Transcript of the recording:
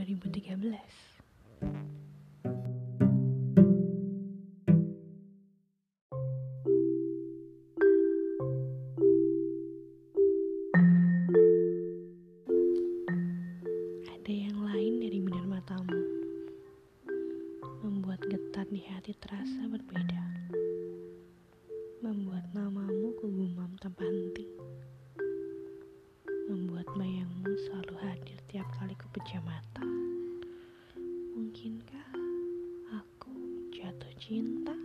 2013. ada yang lain dari binar matamu? Membuat getar di hati terasa berbeda. Membuat namamu kegumam tanpa henti. cinta.